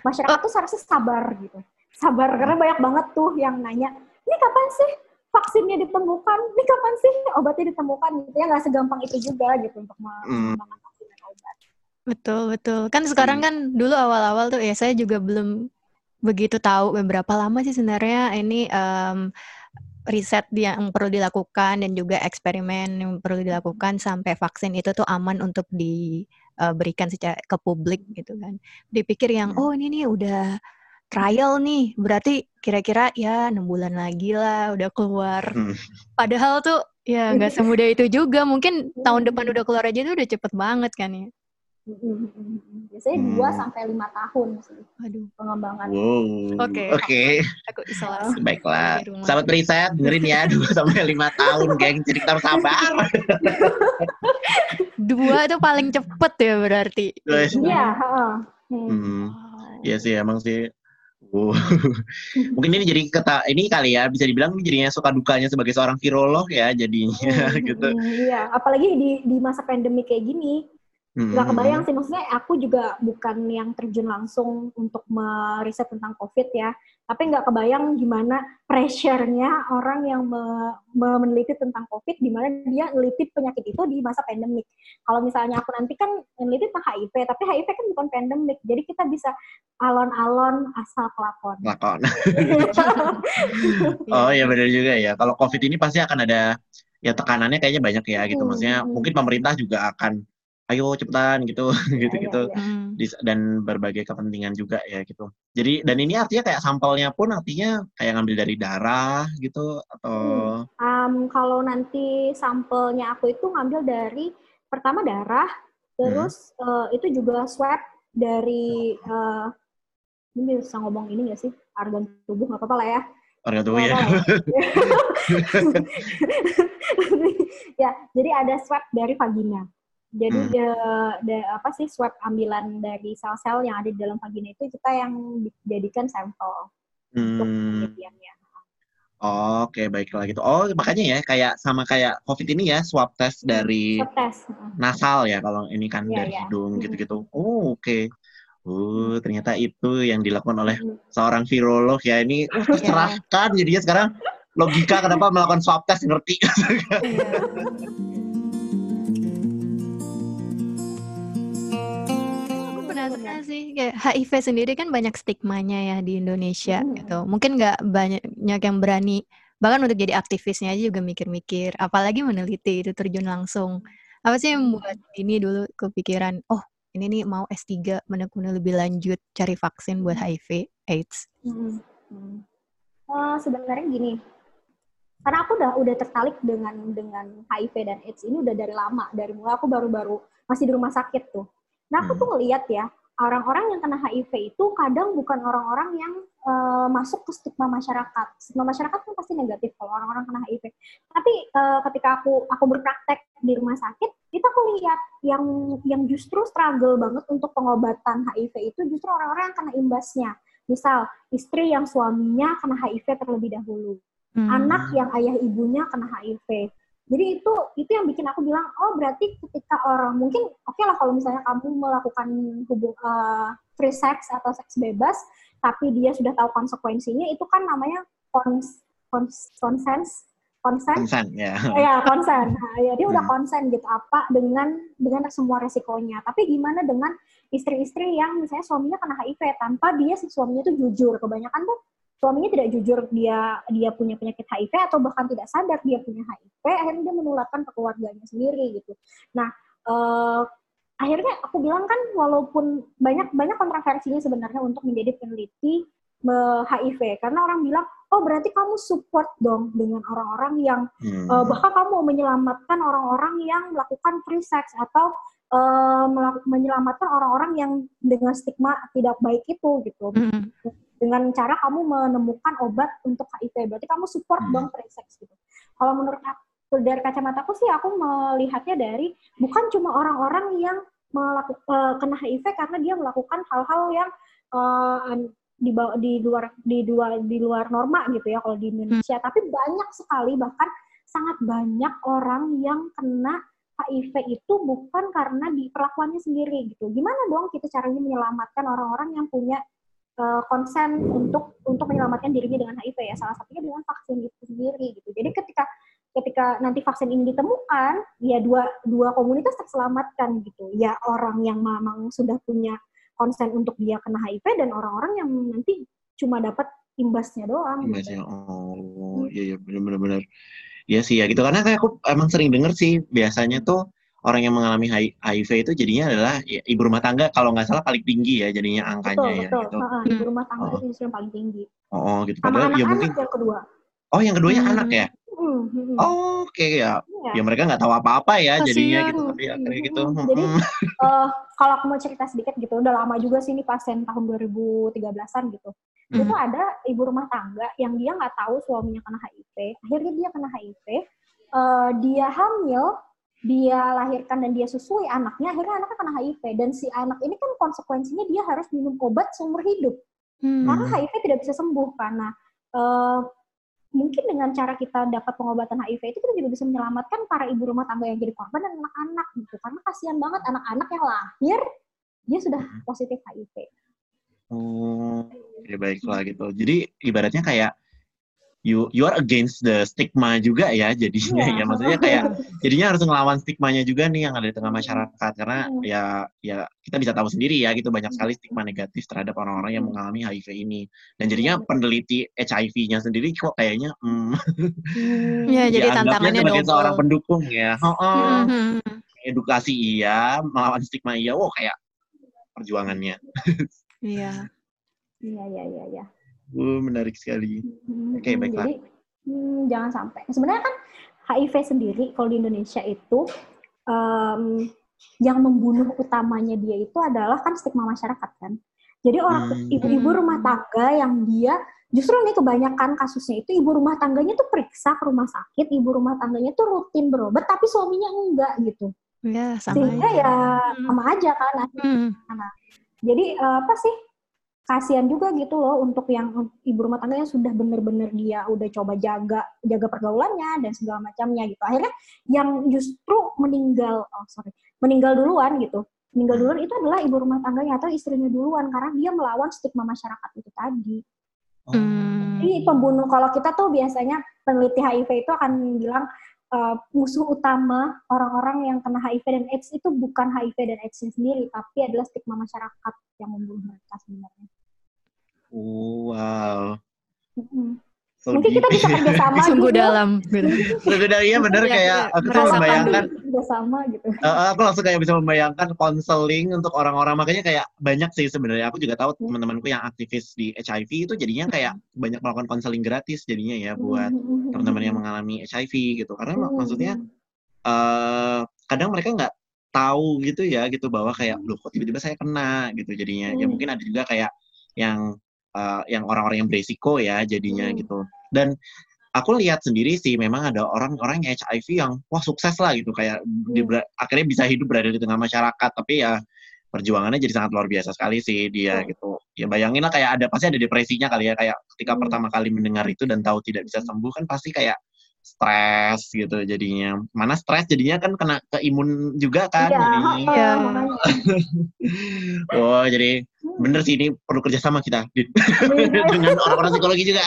Masyarakat tuh seharusnya sabar gitu. Sabar karena banyak banget tuh yang nanya, "Ini kapan sih vaksinnya ditemukan? Ini kapan sih obatnya ditemukan?" gitu ya nggak segampang itu juga gitu untuk Hmm. mengembangkan vaksin dan obat. Betul, betul. Kan sekarang Hmm. kan dulu awal-awal tuh ya saya juga belum begitu tahu beberapa lama sih sebenarnya ini em, riset yang perlu dilakukan dan juga eksperimen yang perlu dilakukan sampai vaksin itu tuh aman untuk diberikan secara ke publik gitu kan. Dipikir yang Hmm. oh ini nih udah trial nih, berarti kira-kira ya enam bulan lagi lah udah keluar. Hmm. Padahal tuh ya nggak semudah itu juga. Mungkin tahun depan Hmm. udah keluar aja tuh udah cepet banget kan ya. Biasanya Hmm. 2 sampai 5 tahun sih Aduh, pengembangan. Wow. Oke. Oke. aku isolasi. Baiklah. Sahabat riset, dengerin ya 2 sampai 5 tahun, geng. Jadi kita harus sabar. Dua itu paling cepet ya berarti. Iya, heeh. Hmm. Hmm. Iya sih emang sih. Wow. Mungkin ini jadi kata ini kali ya bisa dibilang ini jadinya suka dukanya sebagai seorang virolog ya jadinya Hmm, gitu. hmm, Iya, apalagi di di masa pandemi kayak gini, Hmm. Nggak kebayang sih maksudnya aku juga bukan yang terjun langsung untuk meriset tentang COVID ya, tapi nggak kebayang gimana pressure-nya orang yang me- me- meneliti tentang COVID, di mana dia meneliti penyakit itu di masa pandemik. Kalau misalnya aku nanti kan meneliti tentang HIV, tapi HIV kan bukan pandemik, jadi kita bisa alon-alon asal kelakon. Lakon. Oh iya benar juga ya. Kalau COVID ini pasti akan ada ya tekanannya kayaknya banyak ya gitu. Hmm, Maksudnya hmm. mungkin pemerintah juga akan ayo cepetan gitu gitu gitu iya, iya. Hmm. dan berbagai kepentingan juga ya gitu jadi dan ini artinya kayak sampelnya pun artinya kayak ngambil dari darah gitu atau Um, kalau nanti sampelnya aku itu ngambil dari pertama darah, terus eh, itu juga swab dari eh, ini bisa ngomong ini nggak sih organ tubuh nggak apa-apa lah ya. organ tubuh ya Nggak ya, jadi ada swab dari vagina. Jadi Hmm. de- de- apa sih swab ambilan dari sel-sel yang ada di dalam vagina itu kita yang dijadikan sampel untuk Hmm, penelitiannya. Oke, baiklah gitu. Oh, makanya ya kayak sama kayak COVID ini ya, swab test dari Swab test. nasal ya kalau ini kan Iya, dari iya. hidung Mm. gitu-gitu. Oh, oke. Oh, ternyata itu yang dilakukan oleh Mm. seorang virolog ya. Ini uh, tercerahkan jadinya sekarang logika kenapa melakukan swab test ngerti. Iya. sih, kayak HIV sendiri kan banyak stigmanya ya di Indonesia Hmm. gitu. Mungkin nggak banyak yang berani, bahkan untuk jadi aktivisnya aja juga mikir-mikir, apalagi meneliti itu terjun langsung. Apa sih yang membuat ini dulu kepikiran, oh ini nih mau S3 menekuni lebih lanjut cari vaksin buat HIV AIDS. Hmm. Hmm. Eh, sebenarnya gini, karena aku udah udah tertarik dengan dengan HIV dan AIDS ini udah dari lama, dari mulai aku baru-baru masih di rumah sakit tuh. Nah aku Hmm. tuh ngeliat ya, orang-orang yang kena HIV itu kadang bukan orang-orang yang eh, masuk ke stigma masyarakat. Stigma masyarakat kan pasti negatif kalau orang-orang kena HIV. Tapi eh, ketika aku aku berpraktek di rumah sakit, itu aku lihat yang yang justru struggle banget untuk pengobatan HIV itu justru orang-orang yang kena imbasnya. Misal istri yang suaminya kena HIV terlebih dahulu, Hmm. anak yang ayah ibunya kena HIV. Jadi itu itu yang bikin aku bilang, oh berarti ketika orang mungkin oke lah kalau misalnya kamu melakukan hubung eh, free sex atau seks bebas, tapi dia sudah tahu konsekuensinya, itu kan namanya kons, kons, konsens, konsen, Konsen ya. ya konsen. Nah, ya dia udah Hmm. konsen gitu apa dengan dengan semua resikonya. Tapi gimana dengan istri-istri yang misalnya suaminya kena HIV tanpa dia si suaminya itu jujur. Kebanyakan tuh suaminya tidak jujur dia dia punya penyakit HIV atau bahkan tidak sadar dia punya HIV, akhirnya dia menularkan ke keluarganya sendiri gitu. Nah, eh, akhirnya aku bilang kan walaupun banyak banyak kontroversinya sebenarnya untuk menjadi peneliti eh, HIV karena orang bilang oh berarti kamu support dong dengan orang-orang yang Hmm. Uh, bahkan kamu mau menyelamatkan orang-orang yang melakukan free sex atau uh, menyelamatkan orang-orang yang dengan stigma tidak baik itu gitu Hmm. dengan cara kamu menemukan obat untuk HIV berarti kamu support Hmm. dong sex gitu kalau menurut aku dari kacamataku sih aku melihatnya dari bukan cuma orang-orang yang melakukan kena HIV karena dia melakukan hal-hal yang uh, di bawah- di luar di luar di luar norma gitu ya kalau di Indonesia tapi banyak sekali bahkan sangat banyak orang yang kena HIV itu bukan karena di perlakuannya sendiri gitu. Gimana dong kita caranya menyelamatkan orang-orang yang punya uh, konsen untuk untuk menyelamatkan dirinya dengan HIV ya. Salah satunya dengan vaksin itu sendiri gitu. Jadi ketika ketika nanti vaksin ini ditemukan, ya dua dua komunitas terselamatkan gitu. Ya orang yang memang sudah punya konsen untuk dia kena HIV dan orang-orang yang nanti cuma dapat imbasnya doang. Imbasnya, Gitu. oh iya iya benar-benar Iya sih ya gitu karena kayak aku emang sering denger sih biasanya tuh orang yang mengalami Hi- HIV itu jadinya adalah ya, ibu rumah tangga kalau nggak salah paling tinggi ya jadinya angkanya Betul, ya betul. gitu. Heeh, ibu rumah tangga Oh. itu justru yang paling tinggi. Oh, oh, gitu. Sama Padahal ya anak-anak mungkin yang kedua. oh yang keduanya Hmm. anak ya. Hmm. Oh, oke ya. Iya. Ya mereka nggak tahu apa-apa ya jadinya Kasian. gitu tapi akhirnya gitu. Hmm, jadi. Eh, kalau aku mau cerita sedikit gitu, udah lama juga sih ini pasien tahun 2013-an gitu. Hmm. Itu ada ibu rumah tangga yang dia nggak tahu suaminya kena HIV, akhirnya dia kena HIV, eh, dia hamil, dia lahirkan dan dia susui anaknya, akhirnya anaknya kena HIV dan si anak ini kan konsekuensinya dia harus minum obat seumur hidup Hmm. karena HIV tidak bisa sembuh karena eh, mungkin dengan cara kita dapat pengobatan HIV itu kita juga bisa menyelamatkan para ibu rumah tangga yang jadi korban dan anak-anak gitu karena kasihan banget anak-anak yang lahir dia sudah positif HIV. Oh, ya baiklah gitu. Jadi ibaratnya kayak you you are against the stigma juga ya jadinya Iya. ya maksudnya kayak jadinya harus ngelawan stigmanya juga nih yang ada di tengah Hmm. masyarakat karena Hmm. ya ya kita bisa tahu sendiri ya gitu banyak sekali stigma negatif terhadap orang-orang yang Hmm. mengalami HIV ini dan jadinya Iya. peneliti HIV-nya sendiri kok kayaknya hmm, Ya, jadi tantangannya sebagai seorang pendukung ya. Oh, oh. Mhm. edukasi iya, melawan stigma iya. Wow, kayak perjuangannya. Iya. Iya, iya, iya, iya. Uh, menarik sekali. Hmm, Oke, baiklah. Jadi hmm, jangan sampai. Sebenarnya kan HIV sendiri kalau di Indonesia itu em, yang membunuh utamanya dia itu adalah kan stigma masyarakat kan. Jadi orang Hmm. ibu-ibu rumah tangga yang dia justru nih kebanyakan kasusnya itu ibu rumah tangganya tuh periksa ke rumah sakit, ibu rumah tangganya tuh rutin berobat tapi suaminya enggak gitu. Ya, sama Sehingga aja. ya Hmm. sama aja kan. Hmm. Jadi eh, apa sih? Kasihan juga gitu loh untuk yang ibu rumah tangga yang sudah bener-bener dia udah coba jaga jaga pergaulannya dan segala macamnya gitu. Akhirnya yang justru meninggal, oh sorry, meninggal duluan gitu. Meninggal duluan itu adalah ibu rumah tangganya atau istrinya duluan karena dia melawan stigma masyarakat itu tadi. Hmm. Jadi pembunuh kalau kita tuh biasanya peneliti HIV itu akan bilang eh, musuh utama orang-orang yang kena HIV dan AIDS itu bukan HIV dan AIDS sendiri, tapi adalah stigma masyarakat yang membunuh mereka sebenarnya. Wow. So Mungkin kita bisa kerjasama Sungguh gitu. dalam. Gitu. Berbeda iya bener Iya, kayak iya, aku tuh membayangkan Kerjasama gitu. Eh, eh, aku langsung kayak bisa membayangkan konseling untuk orang-orang makanya kayak banyak sih sebenarnya aku juga tahu Hmm. teman-temanku yang aktivis di HIV itu jadinya kayak banyak melakukan konseling gratis jadinya ya buat Mm-mm. teman-teman yang mengalami HIV gitu karena Mm-mm. maksudnya eh kadang mereka nggak tahu gitu ya gitu bahwa kayak loh kok tiba-tiba saya kena gitu jadinya ya Hmm. mungkin ada juga kayak yang eh, yang orang-orang yang beresiko ya jadinya Hmm. gitu dan aku lihat sendiri sih memang ada orang-orang yang HIV yang wah sukses lah gitu kayak Hmm. ber- akhirnya bisa hidup berada di tengah masyarakat tapi ya perjuangannya jadi sangat luar biasa sekali sih dia Hmm. gitu ya bayangin lah kayak ada pasti ada depresinya kali ya kayak ketika Hmm. pertama kali mendengar itu dan tahu tidak bisa sembuh kan pasti kayak stres gitu jadinya mana stres jadinya kan kena ke imun juga kan Iya, Iya. oh jadi bener sih ini perlu kerjasama kita Dit. dengan orang-orang psikologi juga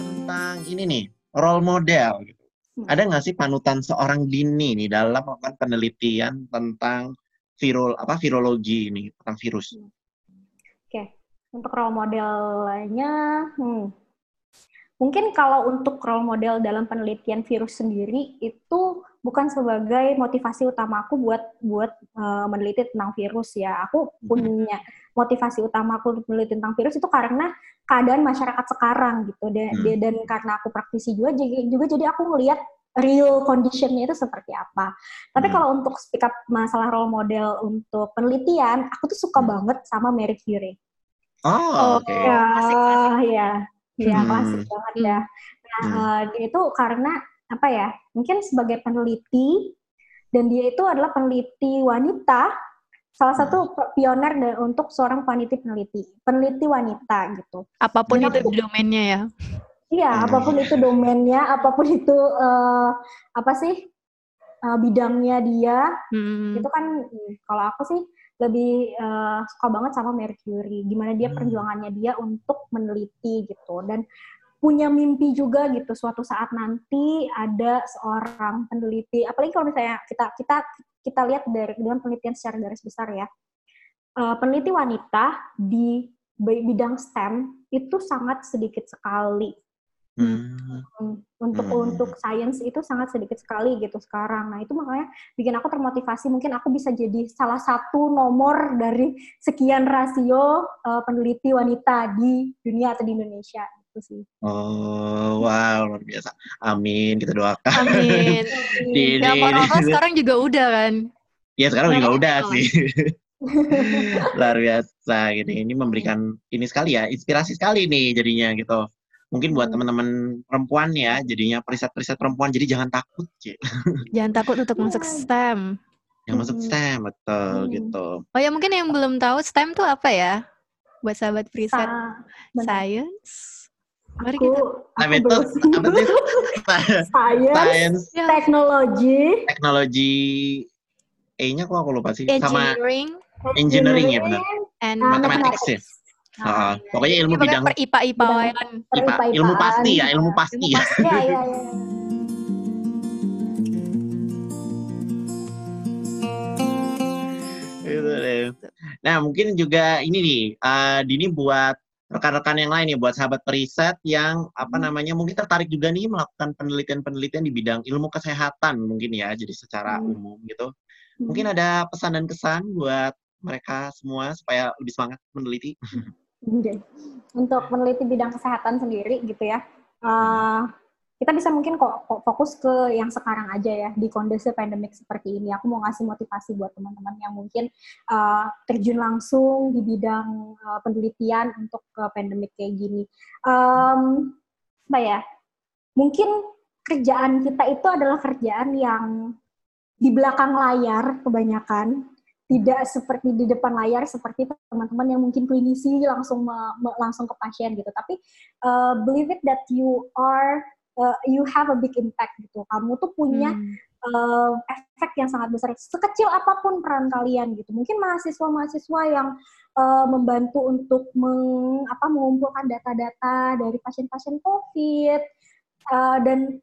tentang ini nih role model gitu. Hmm. Ada nggak sih panutan seorang Dini nih dalam melakukan penelitian tentang virul apa virologi ini tentang virus? Untuk role modelnya, hmm. mungkin kalau untuk role model dalam penelitian virus sendiri itu bukan sebagai motivasi utama aku buat buat eh, meneliti tentang virus ya. Aku punya motivasi utama aku untuk meneliti tentang virus itu karena keadaan masyarakat sekarang gitu dan Hmm. dan karena aku praktisi juga jadi juga jadi aku ngelihat real conditionnya itu seperti apa. Tapi Hmm. kalau untuk speak up masalah role model untuk penelitian, aku tuh suka Hmm. banget sama Marie Curie. Oh, oke. Ya, ya, ya Hmm. klasik banget ya. Nah, Hmm. eh, dia itu karena apa ya? Mungkin sebagai peneliti dan dia itu adalah peneliti wanita, salah satu Hmm. pioner untuk seorang peneliti peneliti, peneliti wanita gitu. Apa pun Dan itu aku- domainnya ya. Iya, Hmm. apa pun itu domainnya, apa pun itu eh, apa sih eh, bidangnya dia, Hmm. itu kan hmm, kalau aku sih lebih eh, suka banget sama Mercury gimana dia Hmm. perjuangannya dia untuk meneliti gitu dan punya mimpi juga gitu suatu saat nanti ada seorang peneliti apalagi kalau misalnya kita kita kita lihat dari dengan penelitian secara garis besar ya Eh, peneliti wanita di bi- bidang STEM itu sangat sedikit sekali Hmm. Hmm, untuk Hmm. untuk sains itu sangat sedikit sekali gitu sekarang. Nah itu makanya bikin aku termotivasi. Mungkin aku bisa jadi salah satu nomor dari sekian rasio uh, peneliti wanita di dunia atau di Indonesia itu sih. Oh, wow, luar biasa. Amin, kita doakan. Amin. Di- Ya di- Corona sekarang juga udah kan. Ya sekarang juga Makanya udah kalau- sih. Luar biasa gitu. Ini memberikan ini sekali ya, inspirasi sekali nih jadinya gitu. Mungkin buat Hmm. teman-teman perempuan ya, jadinya periset-periset perempuan jadi jangan takut, Ci. Jangan takut untuk masuk STEM. Yang masuk Hmm. STEM betul Hmm. gitu. Oh ya mungkin yang belum tahu STEM tuh apa ya? Buat sahabat periset science. Mari aku, kita Apa aku itu? belum- Apa sih? Science, Science, teknologi, teknologi E-nya kok aku lupa sih. Sama engineering engineering ya benar. and Ah, Mathematics ya. Nah, Heeh. iya, Pokoknya ilmu Ya, pokoknya bidang per IPA IPA ilmu pasti ya, ilmu pasti Ilmu ya. pasti. Iya, iya, iya. Gitu deh. Nah, mungkin juga ini nih, eh, Dini buat rekan-rekan yang lain ya buat sahabat periset yang apa hmm. namanya mungkin tertarik juga nih melakukan penelitian-penelitian di bidang ilmu kesehatan mungkin ya jadi secara hmm. umum gitu. Hmm. Mungkin ada pesan dan kesan buat mereka semua supaya lebih semangat meneliti. Untuk meneliti bidang kesehatan sendiri gitu ya. Uh, kita bisa mungkin kok, fokus ke yang sekarang aja ya di kondisi pandemik seperti ini. Aku mau ngasih motivasi buat teman-teman yang mungkin uh, terjun langsung di bidang uh, penelitian untuk ke pandemik kayak gini. Um, apa ya? Mungkin kerjaan kita itu adalah kerjaan yang di belakang layar kebanyakan tidak seperti di depan layar seperti teman-teman yang mungkin klinisi langsung me, me, langsung ke pasien gitu tapi uh, believe it that you are uh, you have a big impact gitu. Kamu tuh punya hmm. uh, efek yang sangat besar. Sekecil apa pun peran kalian gitu. Mungkin mahasiswa-mahasiswa yang uh, membantu untuk meng, apa, mengumpulkan data-data dari pasien-pasien COVID uh, dan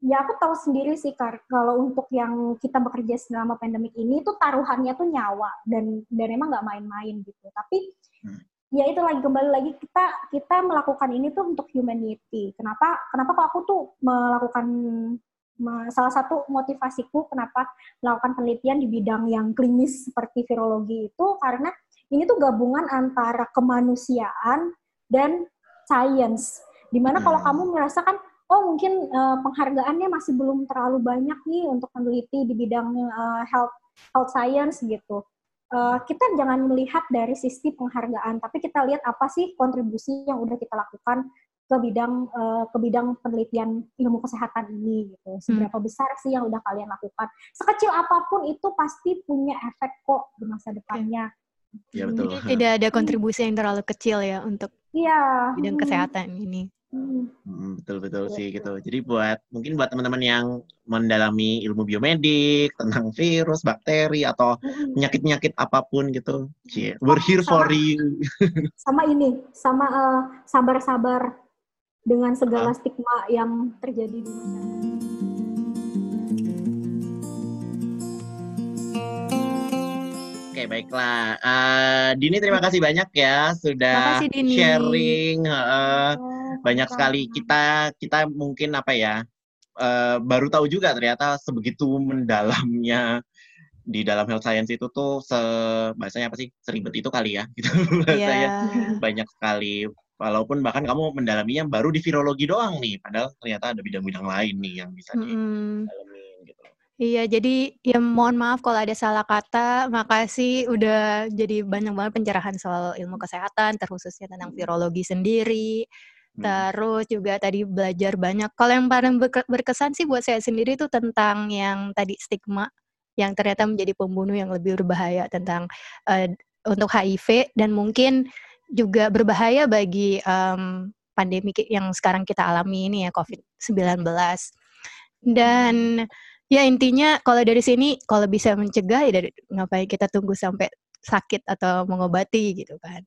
ya aku tahu sendiri sih Kar, kalau untuk yang kita bekerja selama pandemik ini tuh taruhannya tuh nyawa dan dan emang nggak main-main gitu. Tapi hmm ya itu lagi kembali lagi kita kita melakukan ini tuh untuk humanity. Kenapa kenapa kok aku tuh melakukan salah satu motivasiku kenapa melakukan penelitian di bidang yang klinis seperti virologi itu karena ini tuh gabungan antara kemanusiaan dan science. Di mana kalau hmm. kamu merasakan oh mungkin uh, penghargaannya masih belum terlalu banyak nih untuk peneliti di bidang uh, health health science gitu uh, kita jangan melihat dari sisi penghargaan, tapi kita lihat apa sih kontribusi yang udah kita lakukan ke bidang uh, ke bidang penelitian ilmu kesehatan ini gitu. Hmm. Seberapa hmm. besar sih yang udah kalian lakukan? Sekecil apa pun itu pasti punya efek kok di masa depannya. Ya betul. Jadi tidak ada kontribusi yang terlalu kecil ya untuk ya. bidang hmm. kesehatan ini. Hmm. betul betul sih gitu. Jadi buat mungkin buat teman-teman yang mendalami ilmu biomedik tentang virus, bakteri atau penyakit-penyakit apa pun gitu, yeah, we're here sama, for you. sama ini, sama uh, sabar-sabar dengan segala uh. stigma yang terjadi di masyarakat. Oke, baiklah. Uh, Dini terima kasih banyak ya sudah kasih, Dini. sharing. Uh, banyak sekali kita kita mungkin apa ya uh, baru tahu juga ternyata sebegitu mendalamnya di dalam health science itu tuh se bahasanya apa sih seribet itu kali ya gitu bahasanya yeah. banyak sekali walaupun bahkan kamu mendalaminya baru di virologi doang nih padahal ternyata ada bidang-bidang lain nih yang bisa mm -hmm. gitu Iya, jadi ya mohon maaf kalau ada salah kata. Makasih udah jadi banyak banget pencerahan soal ilmu kesehatan, terkhususnya tentang virologi sendiri. Hmm. Terus juga tadi belajar banyak. Kalau yang paling berkesan sih buat saya sendiri itu tentang yang tadi stigma yang ternyata menjadi pembunuh yang lebih berbahaya tentang uh, untuk HIV dan mungkin juga berbahaya bagi um, pandemi yang sekarang kita alami ini ya COVID-19. Dan ya intinya kalau dari sini kalau bisa mencegah ya dari ngapain kita tunggu sampai sakit atau mengobati gitu kan.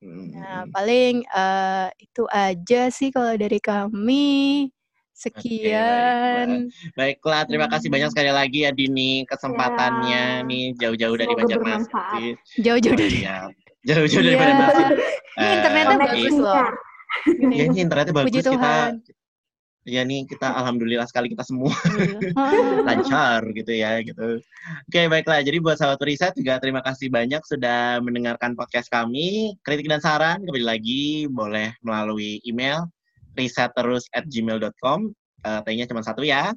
Nah, hmm. paling uh, itu aja sih kalau dari kami. Sekian. Oke, baiklah. baiklah, terima kasih banyak hmm. sekali lagi ya Dini kesempatannya ya. nih jauh-jauh dari Banjarmasin. Jauh-jauh dari. Oh, iya. Jauh-jauh dari iya. Banjarmasin. Ini internetnya uh, bagus loh. Iya, ini internetnya bagus Puji kita ya nih kita alhamdulillah sekali kita semua iya. lancar gitu ya gitu. Oke baiklah jadi buat sahabat riset juga terima kasih banyak sudah mendengarkan podcast kami. Kritik dan saran kembali lagi boleh melalui email riset terus at gmail.com uh, T-nya cuma satu ya.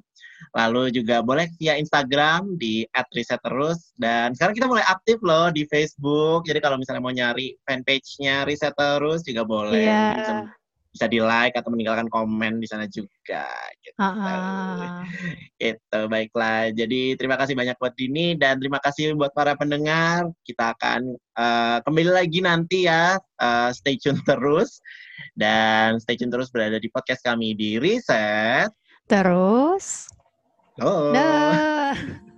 Lalu juga boleh via Instagram di @risetterus dan sekarang kita mulai aktif loh di Facebook. Jadi kalau misalnya mau nyari fanpage-nya Riset Terus juga boleh. Yeah bisa di like atau meninggalkan komen di sana juga gitu. Uh-uh. Itu baiklah. Jadi terima kasih banyak buat Dini dan terima kasih buat para pendengar. Kita akan uh, kembali lagi nanti ya. Uh, stay tune terus dan stay tune terus berada di podcast kami di Reset. Terus. Oh. Nah.